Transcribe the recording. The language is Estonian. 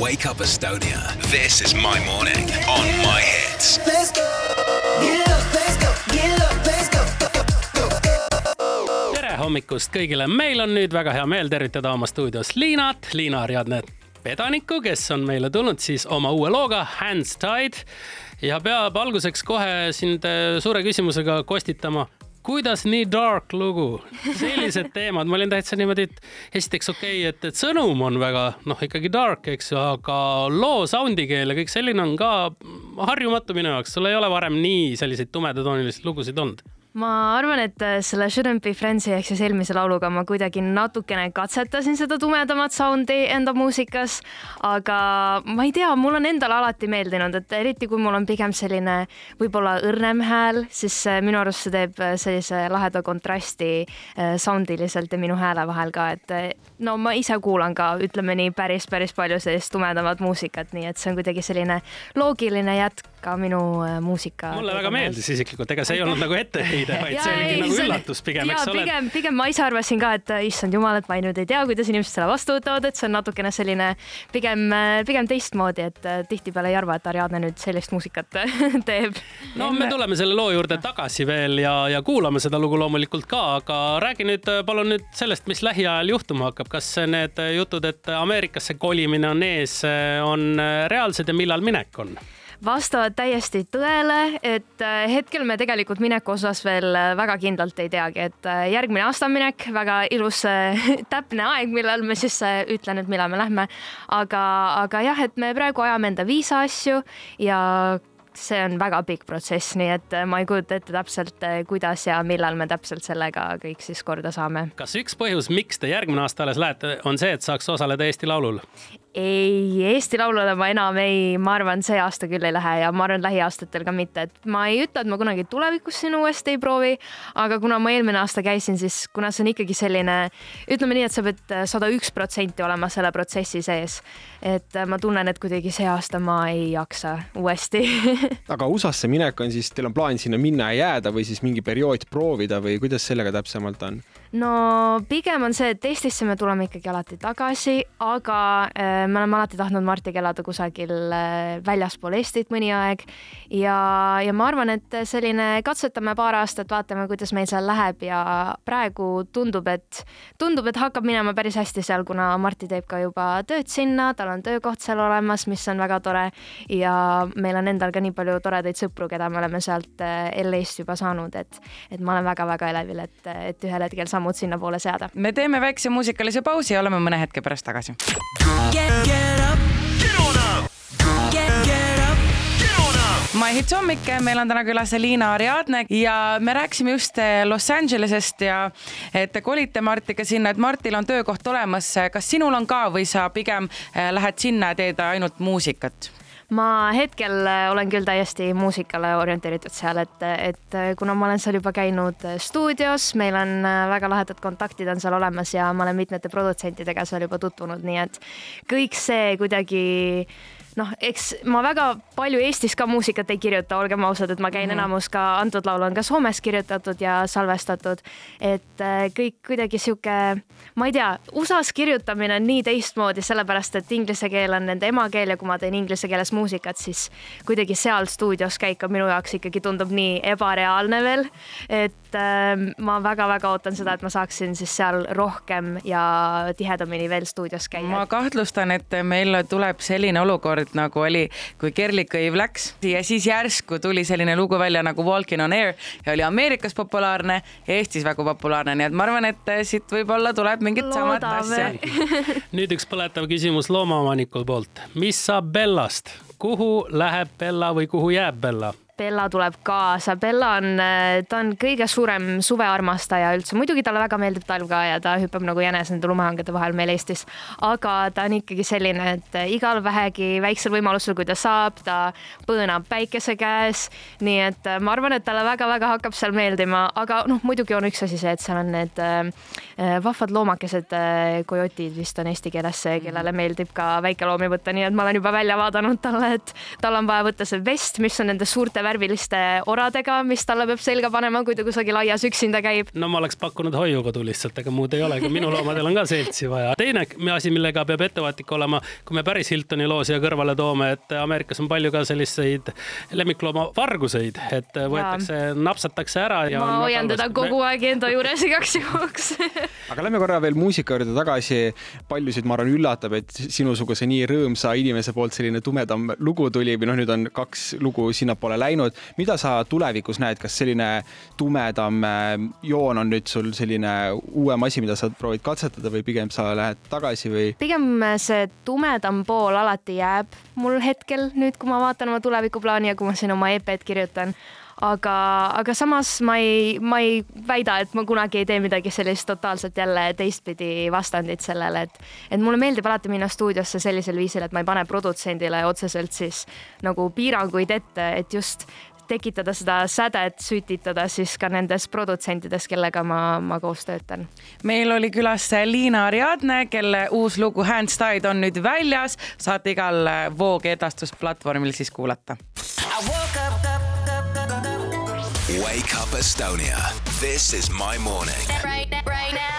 Wake Up Estonia. This is my morning on my hits. Let's go. Get up, let's go. Get up, let's go. tere hommikust kõigile, meil on nüüd väga hea meel tervitada oma stuudios Liinat, Liina Ariadne vedanikku, kes on meile tulnud siis oma uue looga Hands Tied ja peab alguseks kohe sind äh, suure küsimusega kostitama kuidas nii dark lugu, sellised teemad, ma olin täitsa niimoodi, et esiteks okei okay,, et, et sõnum on väga noh, ikkagi dark, eks ju, aga loo sound'i keel ja kõik selline on ka harjumatu minu jaoks, sul ei ole varem nii selliseid tumedatoonilisi lugusid olnud ma arvan, et äh, selle Shouldn't be friends'i ehk siis eelmise lauluga. Ma kuidagi natukene katsetasin seda tumedamat sound'i enda muusikas, aga ma ei tea, mul on endale alati meeldinud, et eriti kui mul on pigem selline võib-olla õrnem hääl, siis äh, minu arust see teeb äh, sellise laheda kontrasti sound iliselt ja minu hääle vahel ka, et no ma ise kuulan ka, ütleme nii, päris, päris palju sellist tumedamat muusikat, nii et see on kuidagi selline loogiline jätk ka minu muusika. mulle väga meeldis isiklikult, ega see ei olnud nagu etteheide heide, vaid see oligi nagu üllatus pigem, eks ole. pigem, pigem ma ise arvasin ka, et issand jumal, et ma nüüd ei tea, kuidas inimesed selle vastu võtavad, et see on natukene selline pigem, pigem teistmoodi, et äh, tihtipeale ei arva, et Ariadne nüüd sellist muusikat teeb. no me tuleme selle loo juurde tagasi veel ja, ja kuulame seda lugu loomulikult ka, aga räägi nüüd palun nüüd sellest, mis lähiajal juhtuma hakkab, kas need jutud, et Ameerikasse kolimine on ees, on reaalsed ja millal minek on? Vastavad täiesti tõele, et äh, hetkel me tegelikult mineku osas veel äh, väga kindlalt ei teagi, et äh, järgmine aasta on minek, väga ilus täpne aeg, millal me siis ütlen, et millal me lähme. aga, aga jah, et me praegu ajame enda viisa asju ja see on väga pikk protsess, nii et ma ei kujuta ette täpselt, kuidas ja millal me täpselt sellega kõik siis korda saame. kas üks põhjus, miks te järgmine aasta alles lähete, on see, et saaks osaleda Eesti Laulul? Ei, Eesti Laulule ma enam ei, ma arvan, see aasta küll ei lähe ja ma arvan, lähiaastatel ka mitte, et ma ei ütle, et ma kunagi tulevikus siin uuesti ei proovi, aga kuna ma eelmine aasta käisin, siis kuna see on ikkagi selline, ütleme nii, et sa pead sada üks protsenti olema selle protsessi sees. et ma tunnen, et kuidagi see aasta ma ei jaksa uuesti aga USA-sse minek on siis, teil on plaan sinna minna ja jääda või siis mingi periood proovida või kuidas sellega täpsemalt on? No pigem on see, et Eestisse me tuleme ikkagi alati tagasi, aga äh, me oleme alati tahtnud Martiga elada kusagil äh, väljaspool Eestit mõni aeg. Ja, ja ma arvan, et selline katsetame paar aastat, vaatame, kuidas meil seal läheb ja praegu tundub, et tundub, et hakkab minema päris hästi seal, kuna Marti teeb ka juba tööd sinna, tal on töökoht seal olemas, mis on väga tore. Ja meil on endal ka nii palju toredaid sõpru, keda me oleme sealt äh, LA-st juba saanud, et, et ma olen väga-väga elevil, et, et ühel hetkel saame sammud sinnapoole seada. me teeme väikse muusikalise pausi ja oleme mõne hetke pärast tagasi. My Hits hommik, meil on täna külas Liina Ariadne ja me rääkisime just eh, Los Angelesest ja et te kolite Martiga sinna, et Martil on töökoht olemas. kas sinul on ka või sa pigem eh, lähed sinna ja teed ainult muusikat? Ma hetkel äh, olen küll täiesti muusikale orienteeritud seal, et, et äh, kuna ma olen seal juba käinud äh, stuudios, meil on väga lahedad kontaktid on seal olemas ja ma olen mitmete produtsentidega seal juba tutvunud, nii et kõik see kuidagi noh, eks ma väga palju Eestis ka muusikat ei kirjuta, olgem ausad, et ma käin mm -hmm. enamus ka antud laul on ka Soomes kirjutatud ja salvestatud. et äh, kõik kuidagi sihuke, ma ei tea, USA-s kirjutamine on nii teistmoodi, sellepärast et inglise keel on nende emakeel ja kui ma teen inglise keeles muusikat, siis kuidagi seal stuudios käik on minu jaoks ikkagi tundub nii ebareaalne veel. et äh, ma väga-väga ootan seda, et ma saaksin siis seal rohkem ja tihedamini veel stuudios käia. ma kahtlustan, et meil tuleb selline olukord tegelikult nagu oli, kui Kerli Kõiv läks ja siis järsku tuli selline lugu välja nagu Walking on air ja oli Ameerikas populaarne, Eestis väga populaarne, nii et ma arvan, et siit võib-olla tuleb mingit samat asja. nüüd üks põletav küsimus loomaomaniku poolt, mis saab Bellast, kuhu läheb Bella või kuhu jääb Bella? Bella tuleb kaasa, Bella on, ta on kõige suurem suvearmastaja üldse, muidugi talle väga meeldib talv ka ja ta hüppab nagu jänes nende lumehangede vahel meil Eestis. aga ta on ikkagi selline, et igal vähegi väiksel võimalusel, kui ta saab, ta põõnab päikese käes. nii et äh, ma arvan, et talle väga-väga hakkab seal meeldima, aga noh, muidugi on üks asi see, et seal on need äh, äh vahvad loomakesed äh,, kojotid vist on eesti keeles see, kellele meeldib ka väikeloomi võtta, nii et ma olen juba välja vaadanud talle, et tal on vaja võtta see vest, mis on nende suurte värviliste oradega, mis talle peab selga panema, kui ta kusagil aias üksinda käib. no ma oleks pakkunud hoiukodu lihtsalt, ega muud ei olegi, minu loomadel on ka seltsi vaja. teine asi, millega peab ettevaatlik olema, kui me päris Hiltoni loo siia kõrvale toome, et Ameerikas on palju ka selliseid lemmikloomavarguseid, et võetakse, napsatakse ära ja. ma hoian teda kogu aeg enda juures igaks juhuks aga lähme korra veel muusika juurde tagasi. paljusid, ma arvan, üllatab, et sinusuguse nii rõõmsa inimese poolt selline tumedam lugu tuli või noh, nüüd on kaks lugu sinnapoole läinud. Mida sa tulevikus näed, kas selline tumedam äh, joon on nüüd sul selline uuem asi, mida sa proovid katsetada või pigem sa lähed tagasi või? pigem see tumedam pool alati jääb mul hetkel nüüd, kui ma vaatan oma tulevikuplaani ja kui ma siin oma EP-d kirjutan aga, aga samas ma ei, ma ei väida, et ma kunagi ei tee midagi sellist totaalselt jälle teistpidi vastandit sellele, et, et mulle meeldib alati minna stuudiosse sellisel viisil, et ma ei pane produtsendile otseselt siis nagu piiranguid ette, et just tekitada seda sädet, sütitada siis ka nendes produtsentides, kellega ma, ma koos töötan. meil oli külas Liina Ariadne, kelle uus lugu Hands Tied on nüüd väljas, saate igal Voog edastusplatvormil siis kuulata. Wake Up Estonia. This is my morning. Right, right now.